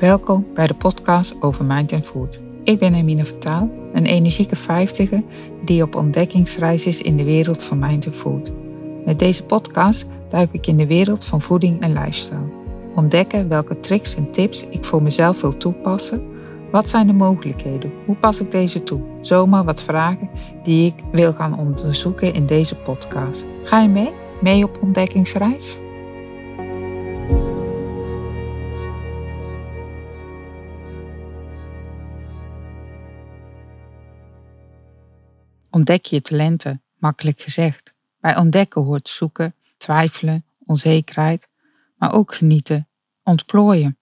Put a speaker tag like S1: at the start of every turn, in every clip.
S1: Welkom bij de podcast over Mind and Food. Ik ben Emine Vertaal, een energieke vijftiger die op ontdekkingsreis is in de wereld van Mind and Food. Met deze podcast duik ik in de wereld van voeding en lifestyle. Ontdekken welke tricks en tips ik voor mezelf wil toepassen. Wat zijn de mogelijkheden? Hoe pas ik deze toe? Zomaar wat vragen die ik wil gaan onderzoeken in deze podcast. Ga je mee? Mee op ontdekkingsreis? Ontdek je talenten, makkelijk gezegd. Bij ontdekken hoort zoeken, twijfelen, onzekerheid, maar ook genieten, ontplooien.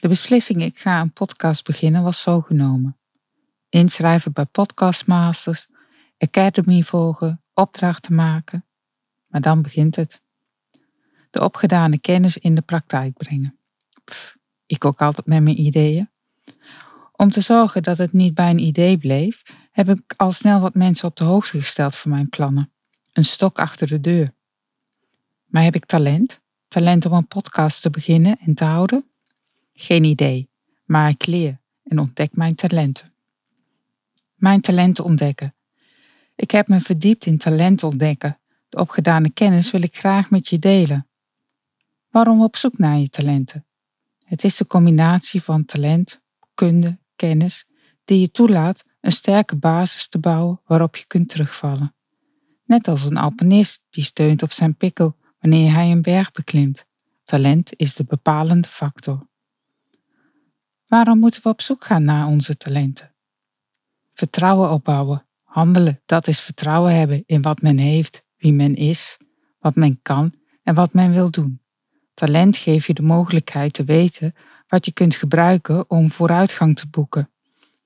S1: De beslissing ik ga een podcast beginnen was zo genomen. Inschrijven bij Podcastmasters, Academy volgen, opdrachten maken. Maar dan begint het. De opgedane kennis in de praktijk brengen. Ik ook altijd met mijn ideeën. Om te zorgen dat het niet bij een idee bleef, heb ik al snel wat mensen op de hoogte gesteld van mijn plannen. Een stok achter de deur. Maar heb ik talent? Talent om een podcast te beginnen en te houden? Geen idee, maar ik leer en ontdek mijn talenten. Mijn talenten ontdekken. Ik heb me verdiept in talent ontdekken. De opgedane kennis wil ik graag met je delen. Waarom op zoek naar je talenten? Het is de combinatie van talent, kunde, kennis die je toelaat een sterke basis te bouwen waarop je kunt terugvallen. Net als een alpinist die steunt op zijn pikkel wanneer hij een berg beklimt. Talent is de bepalende factor. Waarom moeten we op zoek gaan naar onze talenten? Vertrouwen opbouwen, handelen, dat is vertrouwen hebben in wat men heeft, wie men is, wat men kan en wat men wil doen. Talent geeft je de mogelijkheid te weten wat je kunt gebruiken om vooruitgang te boeken.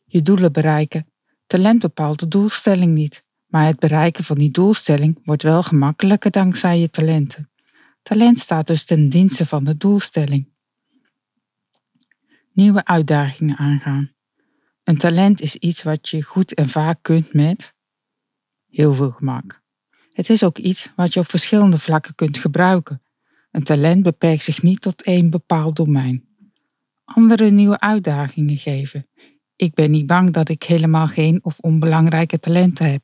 S1: Je doelen bereiken. Talent bepaalt de doelstelling niet, maar het bereiken van die doelstelling wordt wel gemakkelijker dankzij je talenten. Talent staat dus ten dienste van de doelstelling. Nieuwe uitdagingen aangaan. Een talent is iets wat je goed en vaak kunt met heel veel gemak. Het is ook iets wat je op verschillende vlakken kunt gebruiken. Een talent beperkt zich niet tot één bepaald domein. Andere nieuwe uitdagingen geven. Ik ben niet bang dat ik helemaal geen of onbelangrijke talenten heb.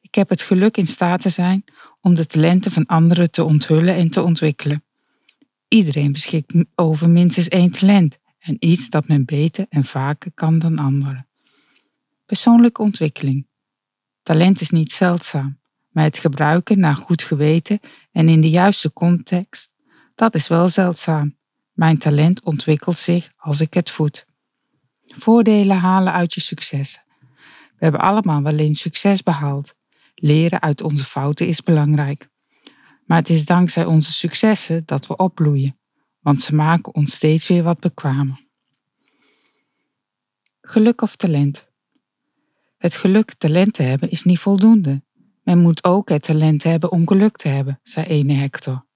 S1: Ik heb het geluk in staat te zijn om de talenten van anderen te onthullen en te ontwikkelen. Iedereen beschikt over minstens één talent en iets dat men beter en vaker kan dan anderen. Persoonlijke ontwikkeling. Talent is niet zeldzaam, maar het gebruiken naar goed geweten en in de juiste context, dat is wel zeldzaam. Mijn talent ontwikkelt zich als ik het voed. Voordelen halen uit je successen. We hebben allemaal wel eens succes behaald. Leren uit onze fouten is belangrijk. Maar het is dankzij onze successen dat we opbloeien, want ze maken ons steeds weer wat bekwamer. Geluk of talent? Het geluk talent te hebben is niet voldoende. Men moet ook het talent hebben om geluk te hebben, zei ene Hector.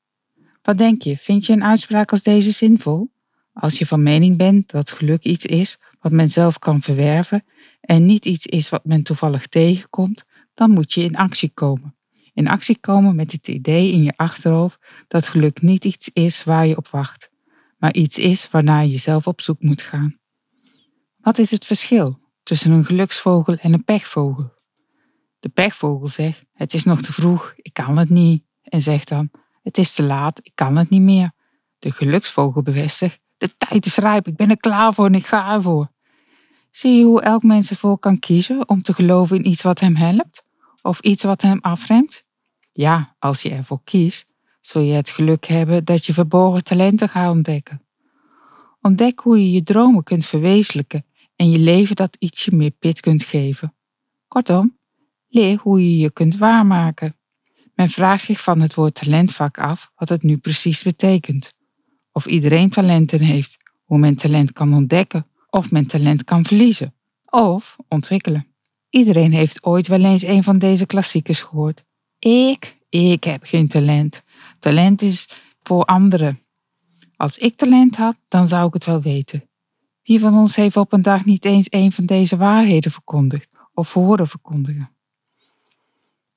S1: Wat denk je, vind je een uitspraak als deze zinvol? Als je van mening bent dat geluk iets is wat men zelf kan verwerven en niet iets is wat men toevallig tegenkomt, dan moet je in actie komen. In actie komen met het idee in je achterhoofd dat geluk niet iets is waar je op wacht, maar iets is waarnaar je zelf op zoek moet gaan. Wat is het verschil tussen een geluksvogel en een pechvogel? De pechvogel zegt: Het is nog te vroeg, ik kan het niet, en zegt dan: Het is te laat, ik kan het niet meer. De geluksvogel bevestigt: De tijd is rijp, ik ben er klaar voor en ik ga ervoor. Zie je hoe elk mens ervoor kan kiezen om te geloven in iets wat hem helpt of iets wat hem afremt? Ja, als je ervoor kiest, zul je het geluk hebben dat je verborgen talenten gaat ontdekken. Ontdek hoe je je dromen kunt verwezenlijken en je leven dat ietsje meer pit kunt geven. Kortom, leer hoe je je kunt waarmaken. Men vraagt zich van het woord talentvak af wat het nu precies betekent. Of iedereen talenten heeft, hoe men talent kan ontdekken of men talent kan verliezen of ontwikkelen. Iedereen heeft ooit wel eens een van deze klassiekers gehoord. Ik, ik heb geen talent. Talent is voor anderen. Als ik talent had, dan zou ik het wel weten. Wie van ons heeft op een dag niet eens een van deze waarheden verkondigd of horen verkondigen?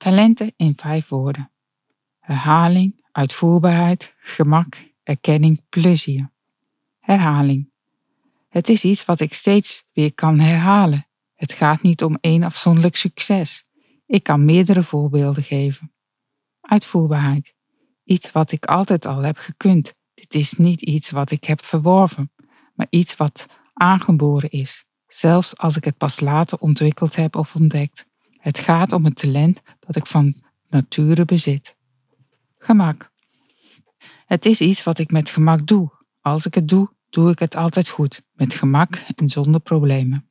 S1: Talenten in vijf woorden. Herhaling, uitvoerbaarheid, gemak, erkenning, plezier. Herhaling. Het is iets wat ik steeds weer kan herhalen. Het gaat niet om één afzonderlijk succes. Ik kan meerdere voorbeelden geven. Uitvoerbaarheid. Iets wat ik altijd al heb gekund. Dit is niet iets wat ik heb verworven, maar iets wat aangeboren is, zelfs als ik het pas later ontwikkeld heb of ontdekt. Het gaat om het talent dat ik van nature bezit. Gemak. Het is iets wat ik met gemak doe. Als ik het doe, doe ik het altijd goed, met gemak en zonder problemen.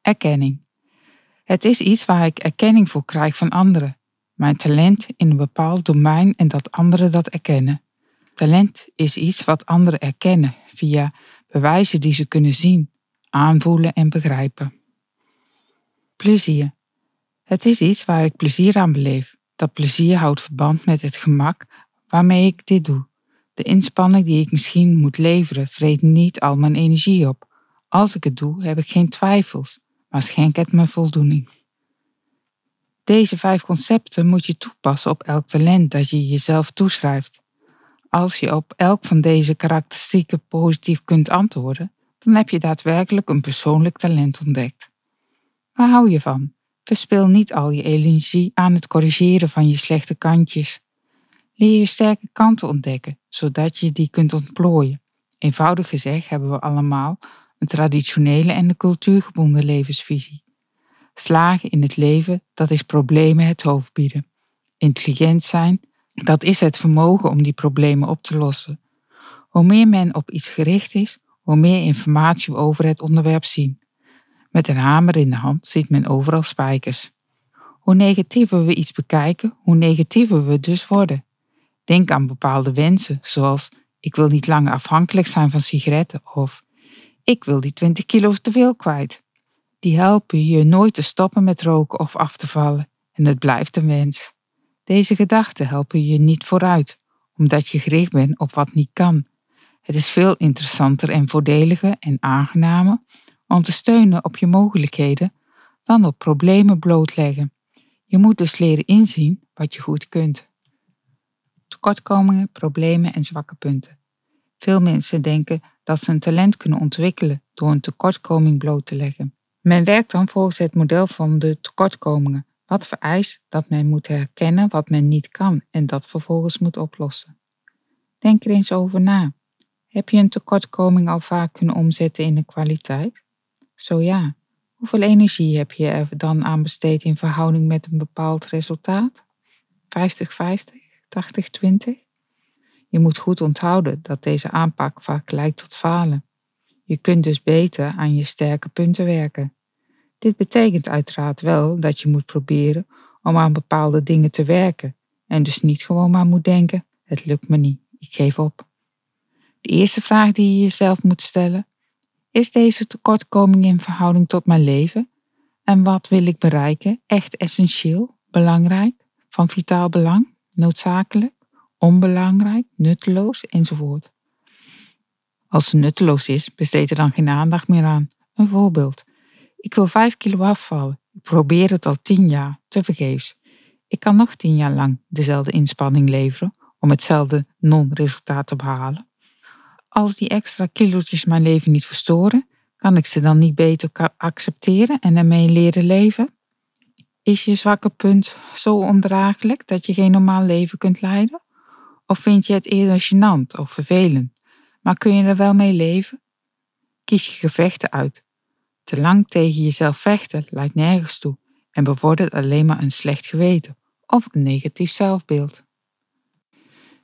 S1: Erkenning. Het is iets waar ik erkenning voor krijg van anderen. Mijn talent in een bepaald domein en dat anderen dat erkennen. Talent is iets wat anderen erkennen via bewijzen die ze kunnen zien, aanvoelen en begrijpen. Plezier. Het is iets waar ik plezier aan beleef. Dat plezier houdt verband met het gemak waarmee ik dit doe. De inspanning die ik misschien moet leveren vreet niet al mijn energie op. Als ik het doe, heb ik geen twijfels, maar schenk het me voldoening. Deze vijf concepten moet je toepassen op elk talent dat je jezelf toeschrijft. Als je op elk van deze karakteristieken positief kunt antwoorden, dan heb je daadwerkelijk een persoonlijk talent ontdekt. Waar hou je van? Verspil niet al je energie aan het corrigeren van je slechte kantjes. Leer je sterke kanten ontdekken, zodat je die kunt ontplooien. Eenvoudig gezegd hebben we allemaal een traditionele en een cultuurgebonden levensvisie. Slagen in het leven, dat is problemen het hoofd bieden. Intelligent zijn, dat is het vermogen om die problemen op te lossen. Hoe meer men op iets gericht is, hoe meer informatie we over het onderwerp zien. Met een hamer in de hand ziet men overal spijkers. Hoe negatiever we iets bekijken, hoe negatiever we dus worden. Denk aan bepaalde wensen, zoals ik wil niet langer afhankelijk zijn van sigaretten of ik wil die 20 kilo te veel kwijt. Die helpen je nooit te stoppen met roken of af te vallen en het blijft een wens. Deze gedachten helpen je niet vooruit, omdat je gericht bent op wat niet kan. Het is veel interessanter en voordeliger en aangenamer om te steunen op je mogelijkheden dan op problemen blootleggen. Je moet dus leren inzien wat je goed kunt. Tekortkomingen, problemen en zwakke punten. Veel mensen denken dat ze een talent kunnen ontwikkelen door een tekortkoming bloot te leggen. Men werkt dan volgens het model van de tekortkomingen, wat vereist dat men moet herkennen wat men niet kan en dat vervolgens moet oplossen. Denk er eens over na. Heb je een tekortkoming al vaak kunnen omzetten in een kwaliteit? Zo ja, hoeveel energie heb je er dan aan besteed in verhouding met een bepaald resultaat? 50-50? 80-20? Je moet goed onthouden dat deze aanpak vaak lijkt tot falen. Je kunt dus beter aan je sterke punten werken. Dit betekent uiteraard wel dat je moet proberen om aan bepaalde dingen te werken en dus niet gewoon maar moet denken: het lukt me niet, ik geef op. De eerste vraag die je jezelf moet stellen: is deze tekortkoming in verhouding tot mijn leven? En wat wil ik bereiken echt essentieel, belangrijk, van vitaal belang, noodzakelijk, onbelangrijk, nutteloos enzovoort? Als ze nutteloos is, besteed er dan geen aandacht meer aan. Een voorbeeld. Ik wil 5 kilo afvallen. Ik probeer het al 10 jaar, tevergeefs. Ik kan nog 10 jaar lang dezelfde inspanning leveren om hetzelfde non-resultaat te behalen. Als die extra kilo's mijn leven niet verstoren, kan ik ze dan niet beter accepteren en ermee leren leven? Is je zwakke punt zo ondraaglijk dat je geen normaal leven kunt leiden? Of vind je het eerder gênant of vervelend? Maar kun je er wel mee leven? Kies je gevechten uit. Te lang tegen jezelf vechten leidt nergens toe en bevordert alleen maar een slecht geweten of een negatief zelfbeeld.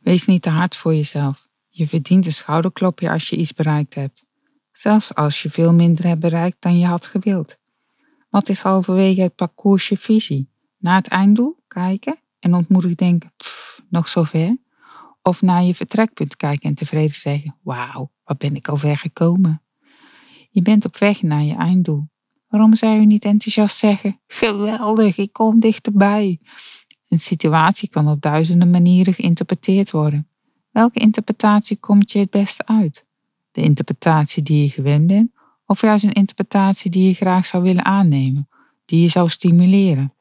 S1: Wees niet te hard voor jezelf. Je verdient een schouderklopje als je iets bereikt hebt, zelfs als je veel minder hebt bereikt dan je had gewild. Wat is halverwege het parcours je visie? Naar het einddoel kijken en ontmoedig denken, pff, nog zo ver? Of naar je vertrekpunt kijken en tevreden zeggen: Wauw, wat ben ik al ver gekomen? Je bent op weg naar je einddoel. Waarom zou je niet enthousiast zeggen: Geweldig, ik kom dichterbij? Een situatie kan op duizenden manieren geïnterpreteerd worden. Welke interpretatie komt je het beste uit? De interpretatie die je gewend bent, of juist een interpretatie die je graag zou willen aannemen, die je zou stimuleren?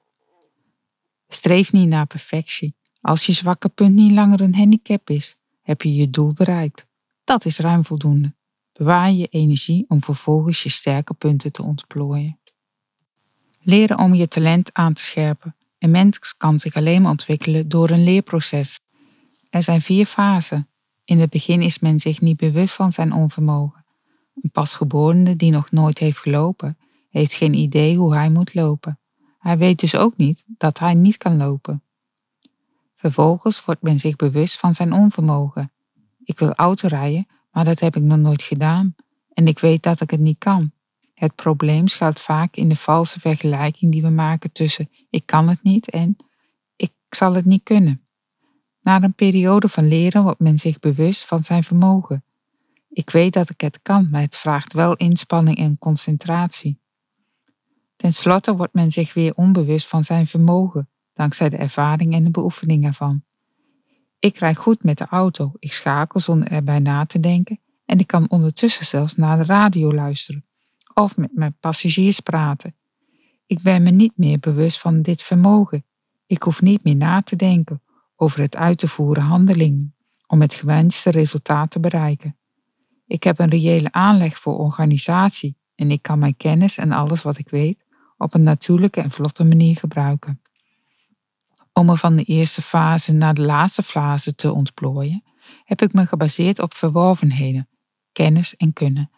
S1: Streef niet naar perfectie. Als je zwakke punt niet langer een handicap is, heb je je doel bereikt. Dat is ruim voldoende. Bewaar je energie om vervolgens je sterke punten te ontplooien. Leren om je talent aan te scherpen. Een mens kan zich alleen maar ontwikkelen door een leerproces. Er zijn vier fasen. In het begin is men zich niet bewust van zijn onvermogen. Een pasgeborene die nog nooit heeft gelopen, heeft geen idee hoe hij moet lopen. Hij weet dus ook niet dat hij niet kan lopen. Vervolgens wordt men zich bewust van zijn onvermogen. Ik wil autorijden, maar dat heb ik nog nooit gedaan. En ik weet dat ik het niet kan. Het probleem schuilt vaak in de valse vergelijking die we maken tussen ik kan het niet en ik zal het niet kunnen. Na een periode van leren wordt men zich bewust van zijn vermogen. Ik weet dat ik het kan, maar het vraagt wel inspanning en concentratie. Ten slotte wordt men zich weer onbewust van zijn vermogen, dankzij de ervaring en de beoefening ervan. Ik rijd goed met de auto, ik schakel zonder erbij na te denken en ik kan ondertussen zelfs naar de radio luisteren of met mijn passagiers praten. Ik ben me niet meer bewust van dit vermogen. Ik hoef niet meer na te denken over het uit te voeren handelingen om het gewenste resultaat te bereiken. Ik heb een reële aanleg voor organisatie en ik kan mijn kennis en alles wat ik weet op een natuurlijke en vlotte manier gebruiken. Om me van de eerste fase naar de laatste fase te ontplooien, heb ik me gebaseerd op verworvenheden, kennis en kunnen.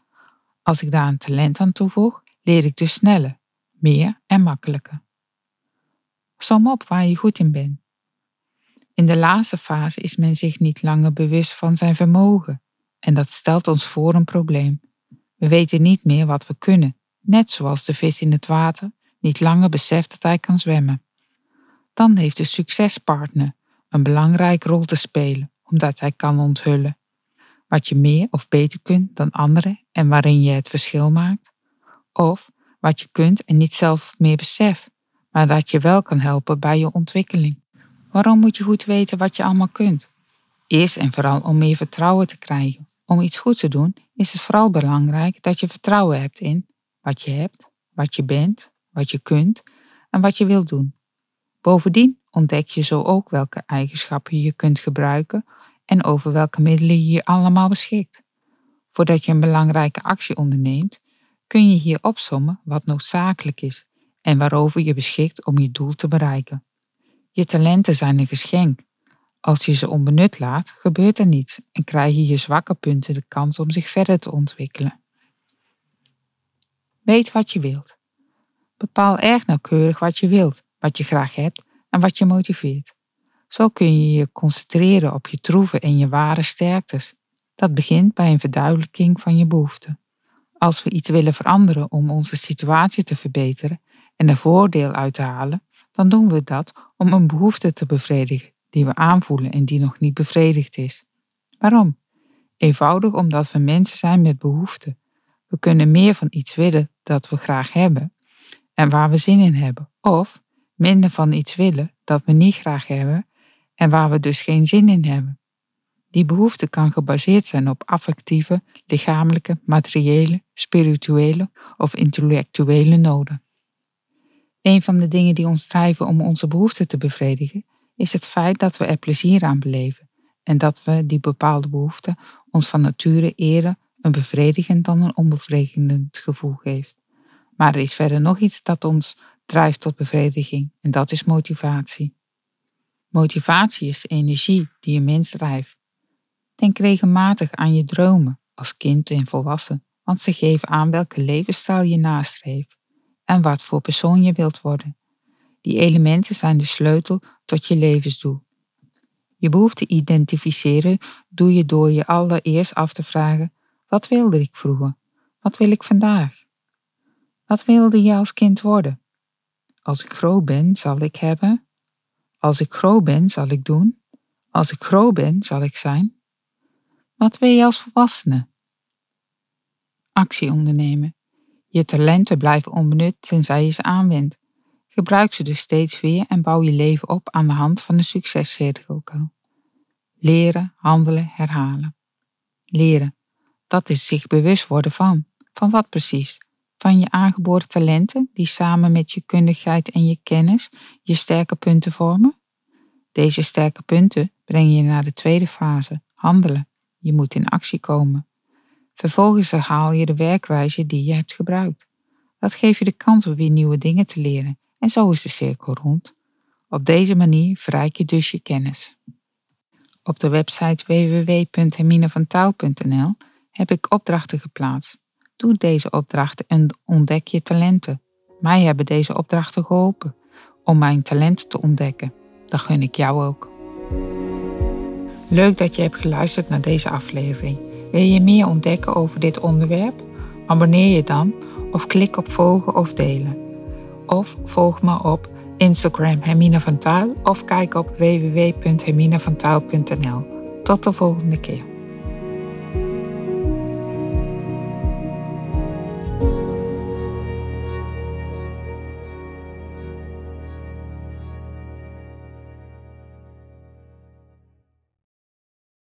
S1: Als ik daar een talent aan toevoeg, leer ik dus sneller, meer en makkelijker. Som op waar je goed in bent. In de laatste fase is men zich niet langer bewust van zijn vermogen en dat stelt ons voor een probleem. We weten niet meer wat we kunnen, net zoals de vis in het water niet langer beseft dat hij kan zwemmen. Dan heeft de succespartner een belangrijke rol te spelen, omdat hij kan onthullen wat je meer of beter kunt dan anderen en waarin je het verschil maakt, of wat je kunt en niet zelf meer beseft, maar dat je wel kan helpen bij je ontwikkeling. Waarom moet je goed weten wat je allemaal kunt? Eerst en vooral om meer vertrouwen te krijgen. Om iets goed te doen is het vooral belangrijk dat je vertrouwen hebt in wat je hebt, wat je bent, wat je kunt en wat je wilt doen. Bovendien ontdek je zo ook welke eigenschappen je kunt gebruiken en over welke middelen je allemaal beschikt. Voordat je een belangrijke actie onderneemt, kun je hier opsommen wat noodzakelijk is en waarover je beschikt om je doel te bereiken. Je talenten zijn een geschenk. Als je ze onbenut laat, gebeurt er niets en krijg je je zwakke punten de kans om zich verder te ontwikkelen. Weet wat je wilt. Bepaal erg nauwkeurig wat je wilt, wat je graag hebt en wat je motiveert. Zo kun je je concentreren op je troeven en je ware sterktes. Dat begint bij een verduidelijking van je behoeften. Als we iets willen veranderen om onze situatie te verbeteren en er voordeel uit te halen, dan doen we dat om een behoefte te bevredigen die we aanvoelen en die nog niet bevredigd is. Waarom? Eenvoudig omdat we mensen zijn met behoeften. We kunnen meer van iets willen dat we graag hebben en waar we zin in hebben, of minder van iets willen dat we niet graag hebben en waar we dus geen zin in hebben. Die behoefte kan gebaseerd zijn op affectieve, lichamelijke, materiële, spirituele of intellectuele noden. Een van de dingen die ons drijven om onze behoeften te bevredigen, is het feit dat we er plezier aan beleven en dat we die bepaalde behoefte ons van nature eerder een bevredigend dan een onbevredigend gevoel geeft. Maar er is verder nog iets dat ons drijft tot bevrediging en dat is motivatie. Motivatie is de energie die een mens drijft. Denk regelmatig aan je dromen als kind en volwassen, want ze geven aan welke levensstijl je nastreeft en wat voor persoon je wilt worden. Die elementen zijn de sleutel tot je levensdoel. Je behoefte te identificeren doe je door je allereerst af te vragen: wat wilde ik vroeger? Wat wil ik vandaag? Wat wilde je als kind worden? Als ik groot ben, zal ik hebben. Als ik groot ben, zal ik doen. Als ik groot ben, zal ik zijn. Wat wil je als volwassene? Actie ondernemen. Je talenten blijven onbenut tenzij je ze aanwendt. Gebruik ze dus steeds weer en bouw je leven op aan de hand van een succescirkel. Leren, handelen, herhalen. Leren. Dat is zich bewust worden van. Van wat precies? Van je aangeboren talenten die samen met je kundigheid en je kennis je sterke punten vormen? Deze sterke punten brengen je naar de tweede fase, handelen. Je moet in actie komen. Vervolgens herhaal je de werkwijze die je hebt gebruikt. Dat geeft je de kans om weer nieuwe dingen te leren en zo is de cirkel rond. Op deze manier verrijk je dus je kennis. Op de website www.herminevantaal.nl heb ik opdrachten geplaatst. Doe deze opdrachten en ontdek je talenten. Mij hebben deze opdrachten geholpen om mijn talenten te ontdekken. Dat gun ik jou ook. Leuk dat je hebt geluisterd naar deze aflevering. Wil je meer ontdekken over dit onderwerp? Abonneer je dan of klik op volgen of delen. Of volg me op Instagram Hermine van Taal of kijk op www.herminevantaal.nl. Tot de volgende keer.